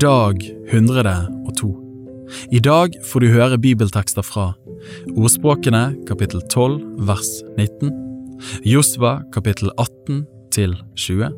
Dag 102. I dag får du høre bibeltekster fra Ordspråkene kapittel 12 vers 19, Josva kapittel 18 til 20,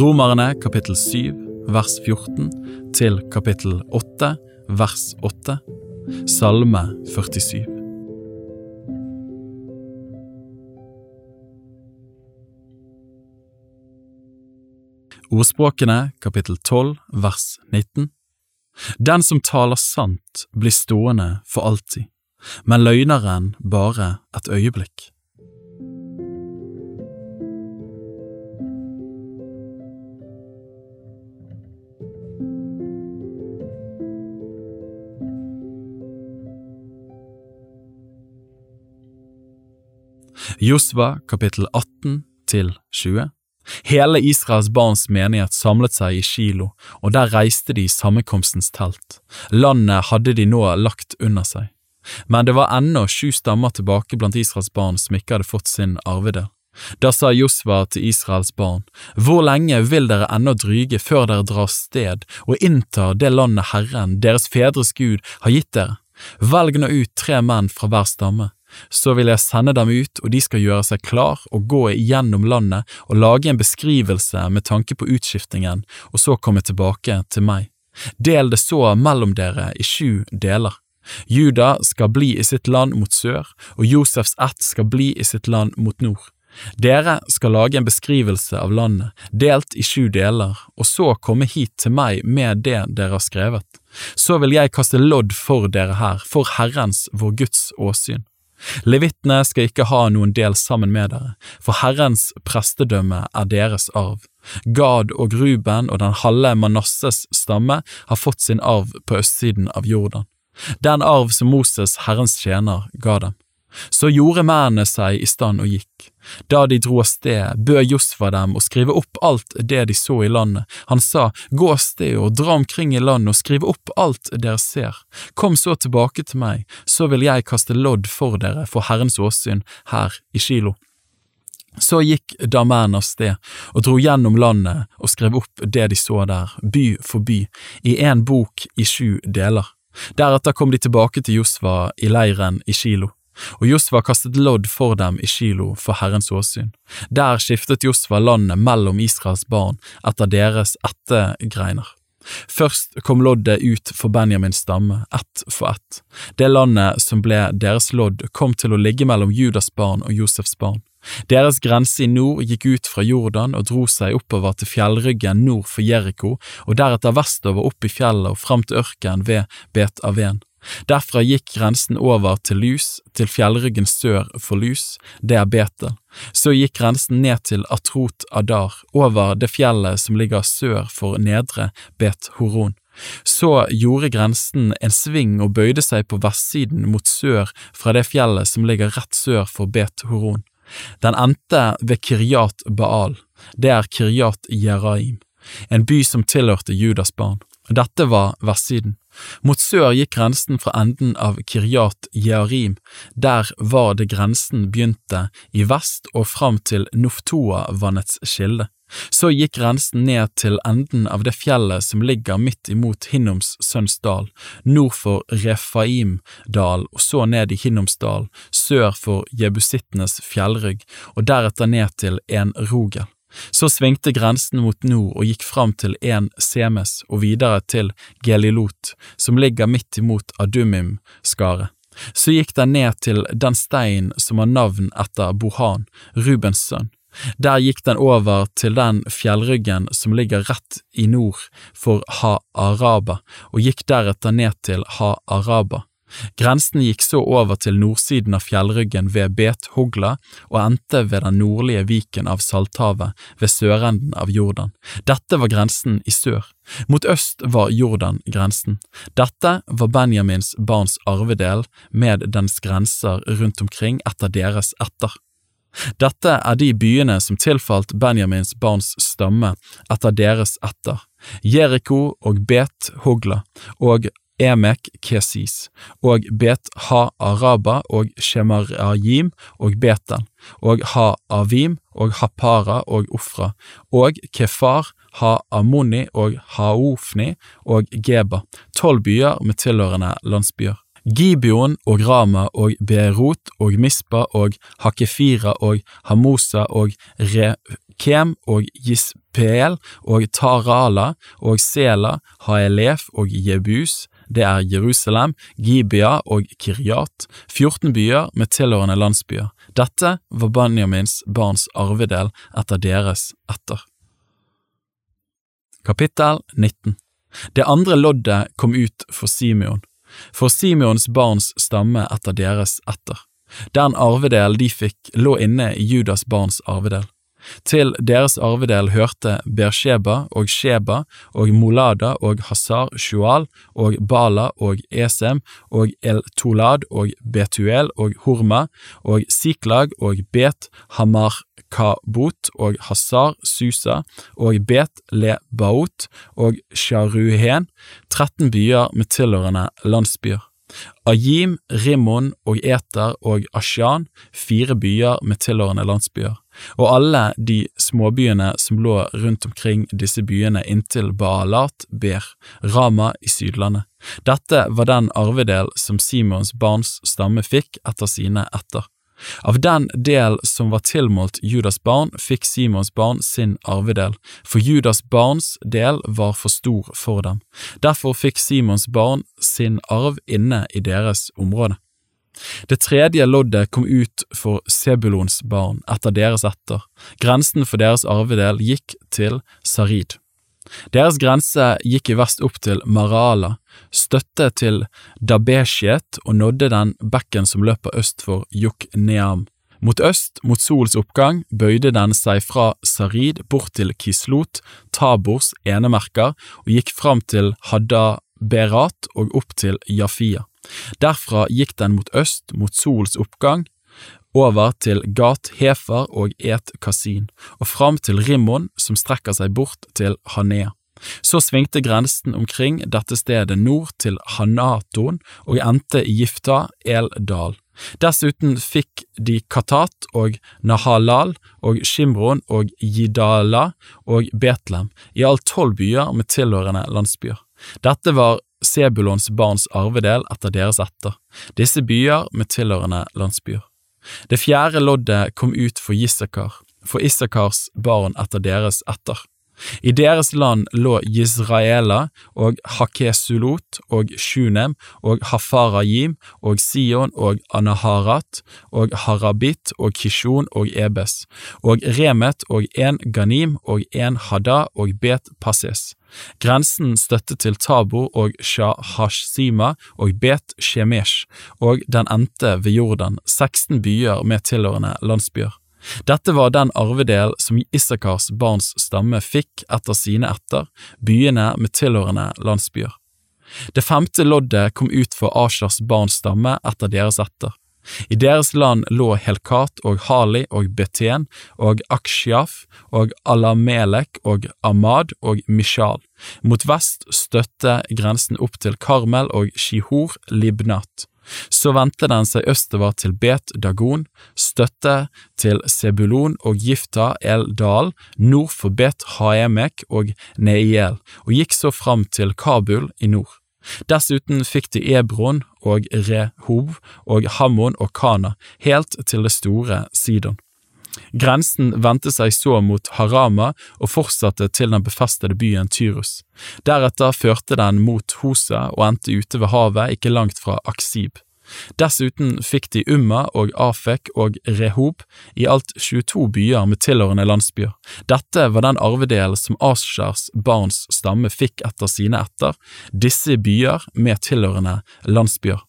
Romerne kapittel 7 vers 14 til kapittel 8 vers 8, Salme 47. Ordspråkene kapittel 12 vers 19 Den som taler sant blir stående for alltid, men løgneren bare et øyeblikk. Josva kapittel 18 til 20 Hele Israels barns menighet samlet seg i Kilo, og der reiste de i sammenkomstens telt. Landet hadde de nå lagt under seg. Men det var ennå sju stammer tilbake blant Israels barn som ikke hadde fått sin arvedel. Da sa Josva til Israels barn, Hvor lenge vil dere ennå dryge før dere drar sted og inntar det landet Herren, deres fedres Gud, har gitt dere? Velg nå ut tre menn fra hver stamme så vil jeg sende dem ut, og de skal gjøre seg klar og gå igjennom landet og lage en beskrivelse med tanke på utskiftingen, og så komme tilbake til meg. Del det så mellom dere i sju deler. Juda skal bli i sitt land mot sør, og Josefs ett skal bli i sitt land mot nord. Dere skal lage en beskrivelse av landet, delt i sju deler, og så komme hit til meg med det dere har skrevet. Så vil jeg kaste lodd for dere her, for Herrens, vår Guds åsyn. Levittene skal ikke ha noen del sammen med dere, for Herrens prestedømme er deres arv. Gad og Ruben og den halve Manasses stamme har fått sin arv på østsiden av Jordan, den arv som Moses, Herrens tjener, ga dem. Så gjorde mennene seg i stand og gikk. Da de dro av sted, bød Josfa dem å skrive opp alt det de så i landet. Han sa, gå av sted og dra omkring i landet og skrive opp alt dere ser. Kom så tilbake til meg, så vil jeg kaste lodd for dere for Herrens åsyn her i Kilo. Så gikk da mennene av sted og dro gjennom landet og skrev opp det de så der, by for by, i en bok i sju deler. Deretter kom de tilbake til Josva i leiren i Kilo. Og Josva kastet lodd for dem i Kilo for Herrens åsyn. Der skiftet Josva landet mellom Israels barn etter deres ettergreiner. Først kom loddet ut for Benjamins stamme, ett for ett. Det landet som ble deres lodd, kom til å ligge mellom Judas barn og Josefs barn. Deres grense i nord gikk ut fra Jordan og dro seg oppover til fjellryggen nord for Jeriko, og deretter vestover opp i fjellet og fram til ørkenen ved Bet Aven. Derfra gikk grensen over til Lus, til fjellryggen sør for Lus, det er Betel. Så gikk grensen ned til Atrot Adar, over det fjellet som ligger sør for nedre Bet Horon. Så gjorde grensen en sving og bøyde seg på vestsiden mot sør fra det fjellet som ligger rett sør for Bet Horon. Den endte ved Kiryat Baal, det er Kiryat Jeraim, en by som tilhørte Judas barn. Dette var vestsiden. Mot sør gikk grensen fra enden av Kiryat Jearim, der var det grensen begynte i vest og fram til Noftoa-vannets kilde. Så gikk grensen ned til enden av det fjellet som ligger midt imot Hinnoms sønns dal, nord for Refaim-dal og så ned i Hinnomsdal, sør for jebusittenes fjellrygg og deretter ned til En Rogel. Så svingte grensen mot nord og gikk fram til En Semes og videre til Gelilot, som ligger midt imot Adumim-skaret. Så gikk den ned til den steinen som har navn etter Bohan, Rubens sønn. Der gikk den over til den fjellryggen som ligger rett i nord for Ha-Araba, og gikk deretter ned til Ha-Araba. Grensen gikk så over til nordsiden av fjellryggen ved Bet-Hogla og endte ved den nordlige viken av Salthavet ved sørenden av Jordan. Dette var grensen i sør. Mot øst var Jordan grensen. Dette var Benjamins barns arvedel med dens grenser rundt omkring etter deres etter. Dette er de byene som tilfalt Benjamins barns stamme etter deres etter, Jeriko og Bet-Hogla og Emek Kesis, og Bet Ha Araba og Shemarayim og Betan, og Ha-Avim og Hapara og Ofra, og Kefar, Ha-Amoni og Haofni og Geba, tolv byer med tilhørende landsbyer. Gibeon og Rama og Beirut og Mispa og Hakefira og Hamosa og Rekem og Gispeel og Tarala og Sela, Haelef og Jebus, det er Jerusalem, Gibea og Kiryat, 14 byer med tilhørende landsbyer. Dette var Benjamins barns arvedel etter deres etter. Kapittel 19 Det andre loddet kom ut for Simeon, for Simeons barns stamme etter deres etter. Den arvedel de fikk, lå inne i Judas barns arvedel. Til deres arvedel hørte Bersheba og Sheba og Molada og Hazar Shual og Bala og Esem og El-Tolad og Betuel og Horma og Siklag og Bet Hamar Kabot og Hazar Susa og Bet Le-Baot og Sharuhen, 13 byer med tilhørende landsbyer. Ajim, Rimmon og Eter og Ashan, fire byer med tilhørende landsbyer, og alle de småbyene som lå rundt omkring disse byene inntil Baalat, Ber, Rama i Sydlandet. Dette var den arvedel som Simons barns stamme fikk etter sine etter. Av den del som var tilmålt Judas barn, fikk Simons barn sin arvedel, for Judas barns del var for stor for dem. Derfor fikk Simons barn sin arv inne i deres område. Det tredje loddet kom ut for Sebulons barn etter deres etter. Grensen for deres arvedel gikk til Sarid. Deres grense gikk i vest opp til Marala, støtte til Dabeshiet og nådde den bekken som løper øst for Yukneam. Mot øst, mot sols oppgang, bøyde den seg fra Sarid bort til Kislot, Tabors enemerker, og gikk fram til Hadda-Berat og opp til Jafia. Derfra gikk den mot øst, mot sols oppgang, over til Gat Hefer og Et Kasin, og fram til Rimmon, som strekker seg bort til Hanea. Så svingte grensen omkring dette stedet nord til Hanaton og endte i Gifta el-Dal. Dessuten fikk de Katat og Nahalal og Shimron og Jidala og Betlehem, i alt tolv byer med tilhørende landsbyer. Dette var Sebulons barns arvedel etter deres etter, disse byer med tilhørende landsbyer. Det fjerde loddet kom ut for Issakar, for Issakars barn etter deres etter. I deres land lå Yisraela, og Hakesulot og Shunem og Hafarajim og Sion og Anaharat og Harabit og Kishon og Ebes og Remet og en Ganim og en Hada og Bet Passes. Grensen støtte til Tabor og Shahashima og Bet Shemesh, og den endte ved Jordan, 16 byer med tilhørende landsbyer. Dette var den arvedel som Isakars barns stamme fikk etter sine etter, byene med tilhørende landsbyer. Det femte loddet kom ut for Ashers barns stamme etter deres etter. I deres land lå Helkat og Hali og Beten og Akshiaf og Alamelek og Ahmad og Mishal. Mot vest støtte grensen opp til Karmel og Shihor Libnat. Så vendte den seg østover til Bet Dagon, støtte til Sebulon og Gifta el Dal, nord for Bet Haemek og Neiel, og gikk så fram til Kabul i nord. Dessuten fikk de Ebron og Rehob og Hammon og Kana, helt til det store Sidon. Grensen vendte seg så mot Harama og fortsatte til den befestede byen Tyrus. Deretter førte den mot Hosa og endte ute ved havet ikke langt fra Aksib. Dessuten fikk de Umma og Afek og Rehob, i alt 22 byer med tilhørende landsbyer. Dette var den arvedelen som Ashers barns stamme fikk etter sine etter, disse byer med tilhørende landsbyer.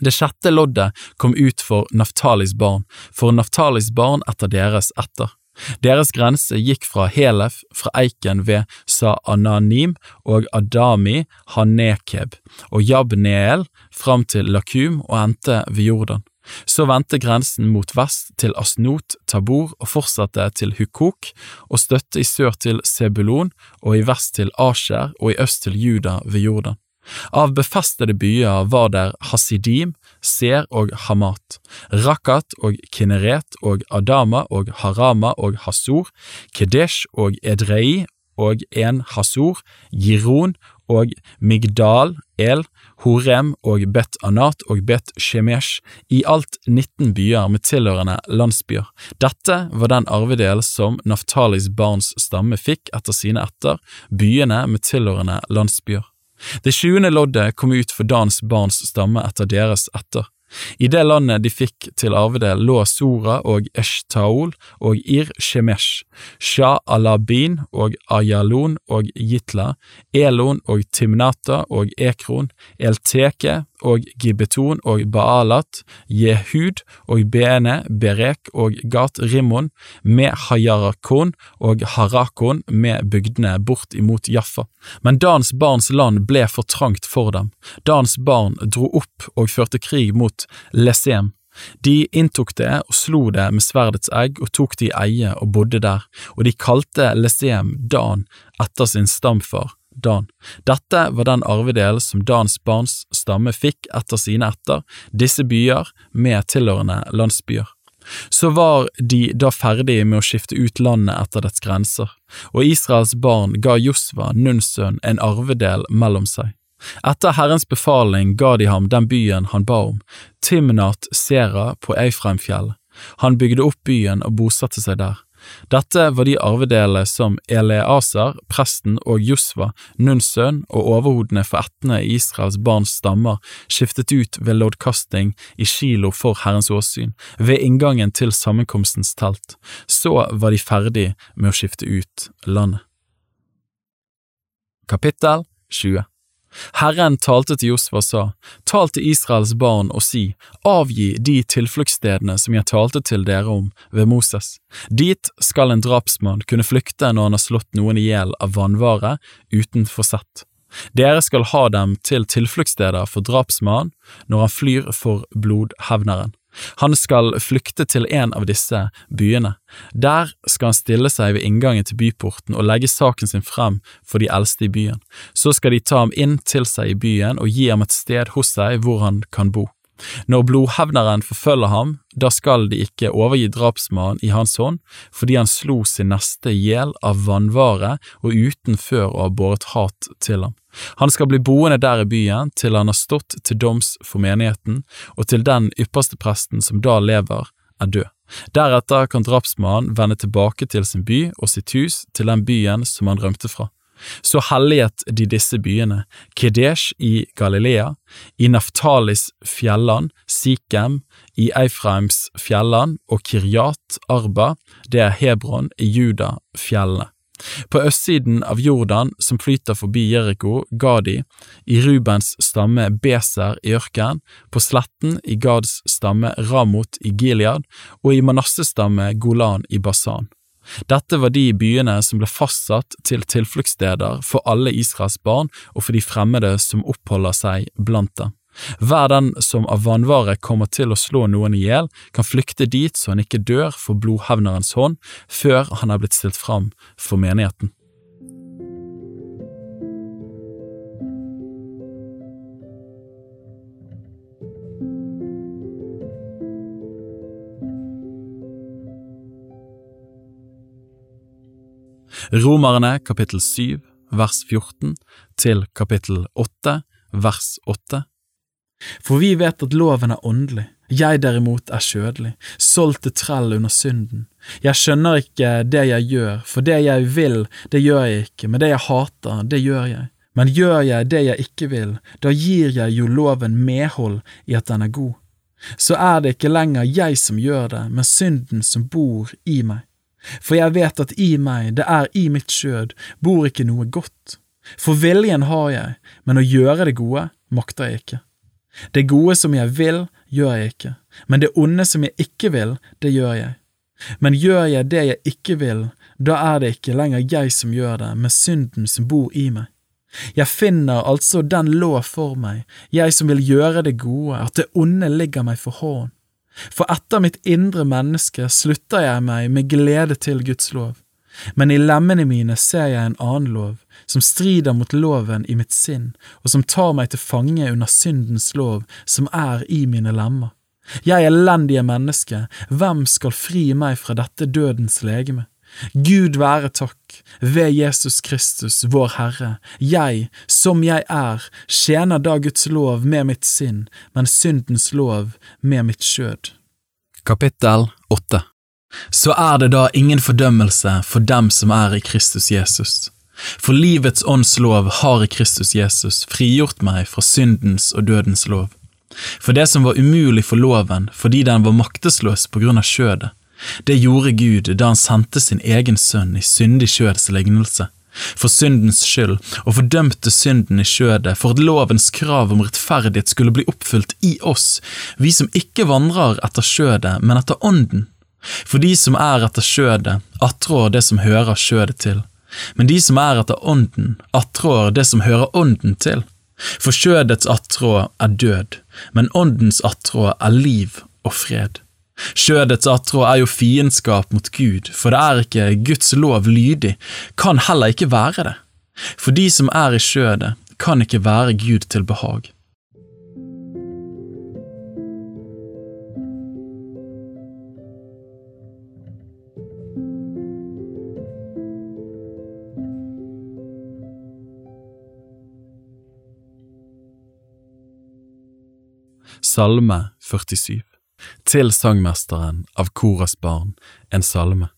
Det sjette loddet kom ut for Naftalis barn, for Naftalis barn etter deres etter. Deres grense gikk fra Helef, fra eiken ved Sa-Ananim og Adami Hanekeb og Jabneel fram til Lakum og endte ved Jordan. Så vendte grensen mot vest til Asnot Tabor og fortsatte til Hukok, og støtte i sør til Sebulon og i vest til Asher og i øst til Juda ved Jordan. Av befestede byer var der Hasidim, Ser og Hamat, Rakat og Kinneret og Adama og Harama og Hasor, Kedesh og Edrei og en Hasor, Giron og Migdal, El, Horem og Bet Anat og Bet Shemesh, i alt 19 byer med tilhørende landsbyer. Dette var den arvedel som Naftalis barns stamme fikk etter sine etter, byene med tilhørende landsbyer. Det tjuende loddet kom ut for Dans barns stamme etter deres etter. I det landet de fikk til arvedel lå Sora og Eshtaol og Ir Shemesh, Shah Alabin og Ayalon og Jitla, Elon og Timnata og Ekron, Elteke og Gibeton og Baalat, Jehud og Bene, Berek og Gat Rimmon, med Hayarakon og Harakon med bygdene bort imot Jaffa. Men Dans barns land ble for trangt for dem. Dans barn dro opp og førte krig mot Lesem. De inntok det og slo det med sverdets egg og tok det i eie og bodde der, og de kalte Lesem Dan etter sin stamfar Dan. Dette var den arvedel som Dans barns stamme fikk etter sine etter, disse byer med tilhørende landsbyer. Så var de da ferdige med å skifte ut landet etter dets grenser, og Israels barn ga Josva, Nuns sønn, en arvedel mellom seg. Etter Herrens befaling ga de ham den byen han ba om, Timnat Sera på Eifreimfjellet. Han bygde opp byen og bosatte seg der. Dette var de arvedelene som Eleazar, presten og Josva, Nuns sønn og overhodene for ættene i Israels barns stammer, skiftet ut ved loddkasting i Kilo for Herrens åsyn, ved inngangen til sammenkomstens telt. Så var de ferdig med å skifte ut landet. Kapittel 20 Herren talte til Josfa og sa, Tal til Israels barn og si, avgi de tilfluktsstedene som jeg talte til dere om ved Moses. Dit skal en drapsmann kunne flykte når han har slått noen i hjel av vannvare uten forsett. Dere skal ha dem til tilfluktssteder for drapsmannen når han flyr for blodhevneren. Han skal flykte til en av disse byene. Der skal han stille seg ved inngangen til byporten og legge saken sin frem for de eldste i byen. Så skal de ta ham inn til seg i byen og gi ham et sted hos seg hvor han kan bo. Når blodhevneren forfølger ham, da skal de ikke overgi drapsmannen i hans hånd, fordi han slo sin neste i hjel av vannvare og uten før å ha båret hat til ham. Han skal bli boende der i byen til han har stått til doms for menigheten, og til den ypperste presten som da lever, er død. Deretter kan drapsmannen vende tilbake til sin by og sitt hus til den byen som han rømte fra. Så helliget de disse byene, Kedesh i Galilea, i Naftalis fjelland, Sikhem, i Eifraims fjelland og Kiryat Arba, det er Hebron i Juda fjellene. På østsiden av Jordan, som flyter forbi Jeriko, Gadi, i Rubens stamme Beser i ørkenen, på sletten i Gads stamme Ramot i Gilead og i Manasses stamme Golan i Basan. Dette var de byene som ble fastsatt til tilfluktssteder for alle Israels barn og for de fremmede som oppholder seg blant dem. Hver den som av vannvare kommer til å slå noen i hjel, kan flykte dit så han ikke dør for blodhevnerens hånd før han er blitt stilt fram for menigheten. Romerne kapittel 7 vers 14 til kapittel 8 vers 8. For vi vet at loven er åndelig, jeg derimot er skjødelig, solgt til trell under synden. Jeg skjønner ikke det jeg gjør, for det jeg vil, det gjør jeg ikke, men det jeg hater, det gjør jeg. Men gjør jeg det jeg ikke vil, da gir jeg jo loven medhold i at den er god. Så er det ikke lenger jeg som gjør det, men synden som bor i meg. For jeg vet at i meg, det er i mitt skjød, bor ikke noe godt. For viljen har jeg, men å gjøre det gode makter jeg ikke. Det gode som jeg vil, gjør jeg ikke, men det onde som jeg ikke vil, det gjør jeg. Men gjør jeg det jeg ikke vil, da er det ikke lenger jeg som gjør det, men synden som bor i meg. Jeg finner altså den lov for meg, jeg som vil gjøre det gode, at det onde ligger meg for hånd. For etter mitt indre menneske slutter jeg meg med glede til Guds lov. men i lemmene mine ser jeg en annen lov, som strider mot loven i mitt sinn, og som tar meg til fange under syndens lov som er i mine lemmer. Jeg elendige menneske, hvem skal fri meg fra dette dødens legeme? Gud være takk, ved Jesus Kristus, vår Herre, jeg, som jeg er, tjener da Guds lov med mitt sinn, men syndens lov med mitt skjød. Kapittel 8 Så er det da ingen fordømmelse for dem som er i Kristus Jesus. For livets ånds lov har i Kristus Jesus frigjort meg fra syndens og dødens lov. For det som var umulig for loven fordi den var maktesløs på grunn av skjødet, det gjorde Gud da han sendte sin egen sønn i syndig skjøds lignelse, for syndens skyld, og fordømte synden i skjødet for at lovens krav om rettferdighet skulle bli oppfylt i oss, vi som ikke vandrer etter skjødet, men etter ånden. For de som er etter skjødet, attrår det som hører skjødet til, men de som er etter ånden, attrår det som hører ånden til. For skjødets attrå er død, men åndens attrå er liv og fred. Skjødets attrå er jo fiendskap mot Gud, for det er ikke Guds lov lydig, kan heller ikke være det. For de som er i skjødet, kan ikke være Gud til behag. Salme 47 Til sangmesteren av Koras barn, en salme.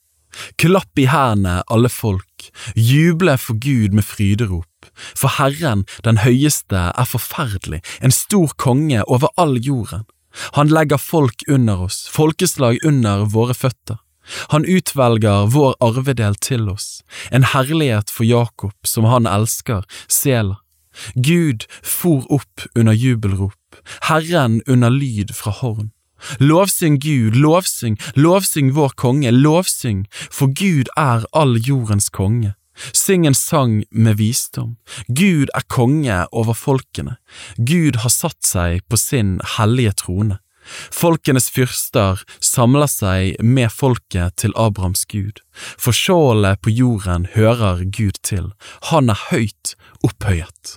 Klapp i hendene, alle folk, juble for Gud med fryderop. For Herren, den høyeste, er forferdelig, en stor konge over all jorden. Han legger folk under oss, folkeslag under våre føtter. Han utvelger vår arvedel til oss, en herlighet for Jakob som han elsker, Sela. Gud for opp under jubelrop, Herren under lyd fra horn. Lovsyng Gud, lovsyng, lovsyng vår konge, lovsyng, for Gud er all jordens konge. Syng en sang med visdom. Gud er konge over folkene. Gud har satt seg på sin hellige trone. Folkenes fyrster samler seg med folket til Abrahams Gud, for skjoldet på jorden hører Gud til, han er høyt opphøyet.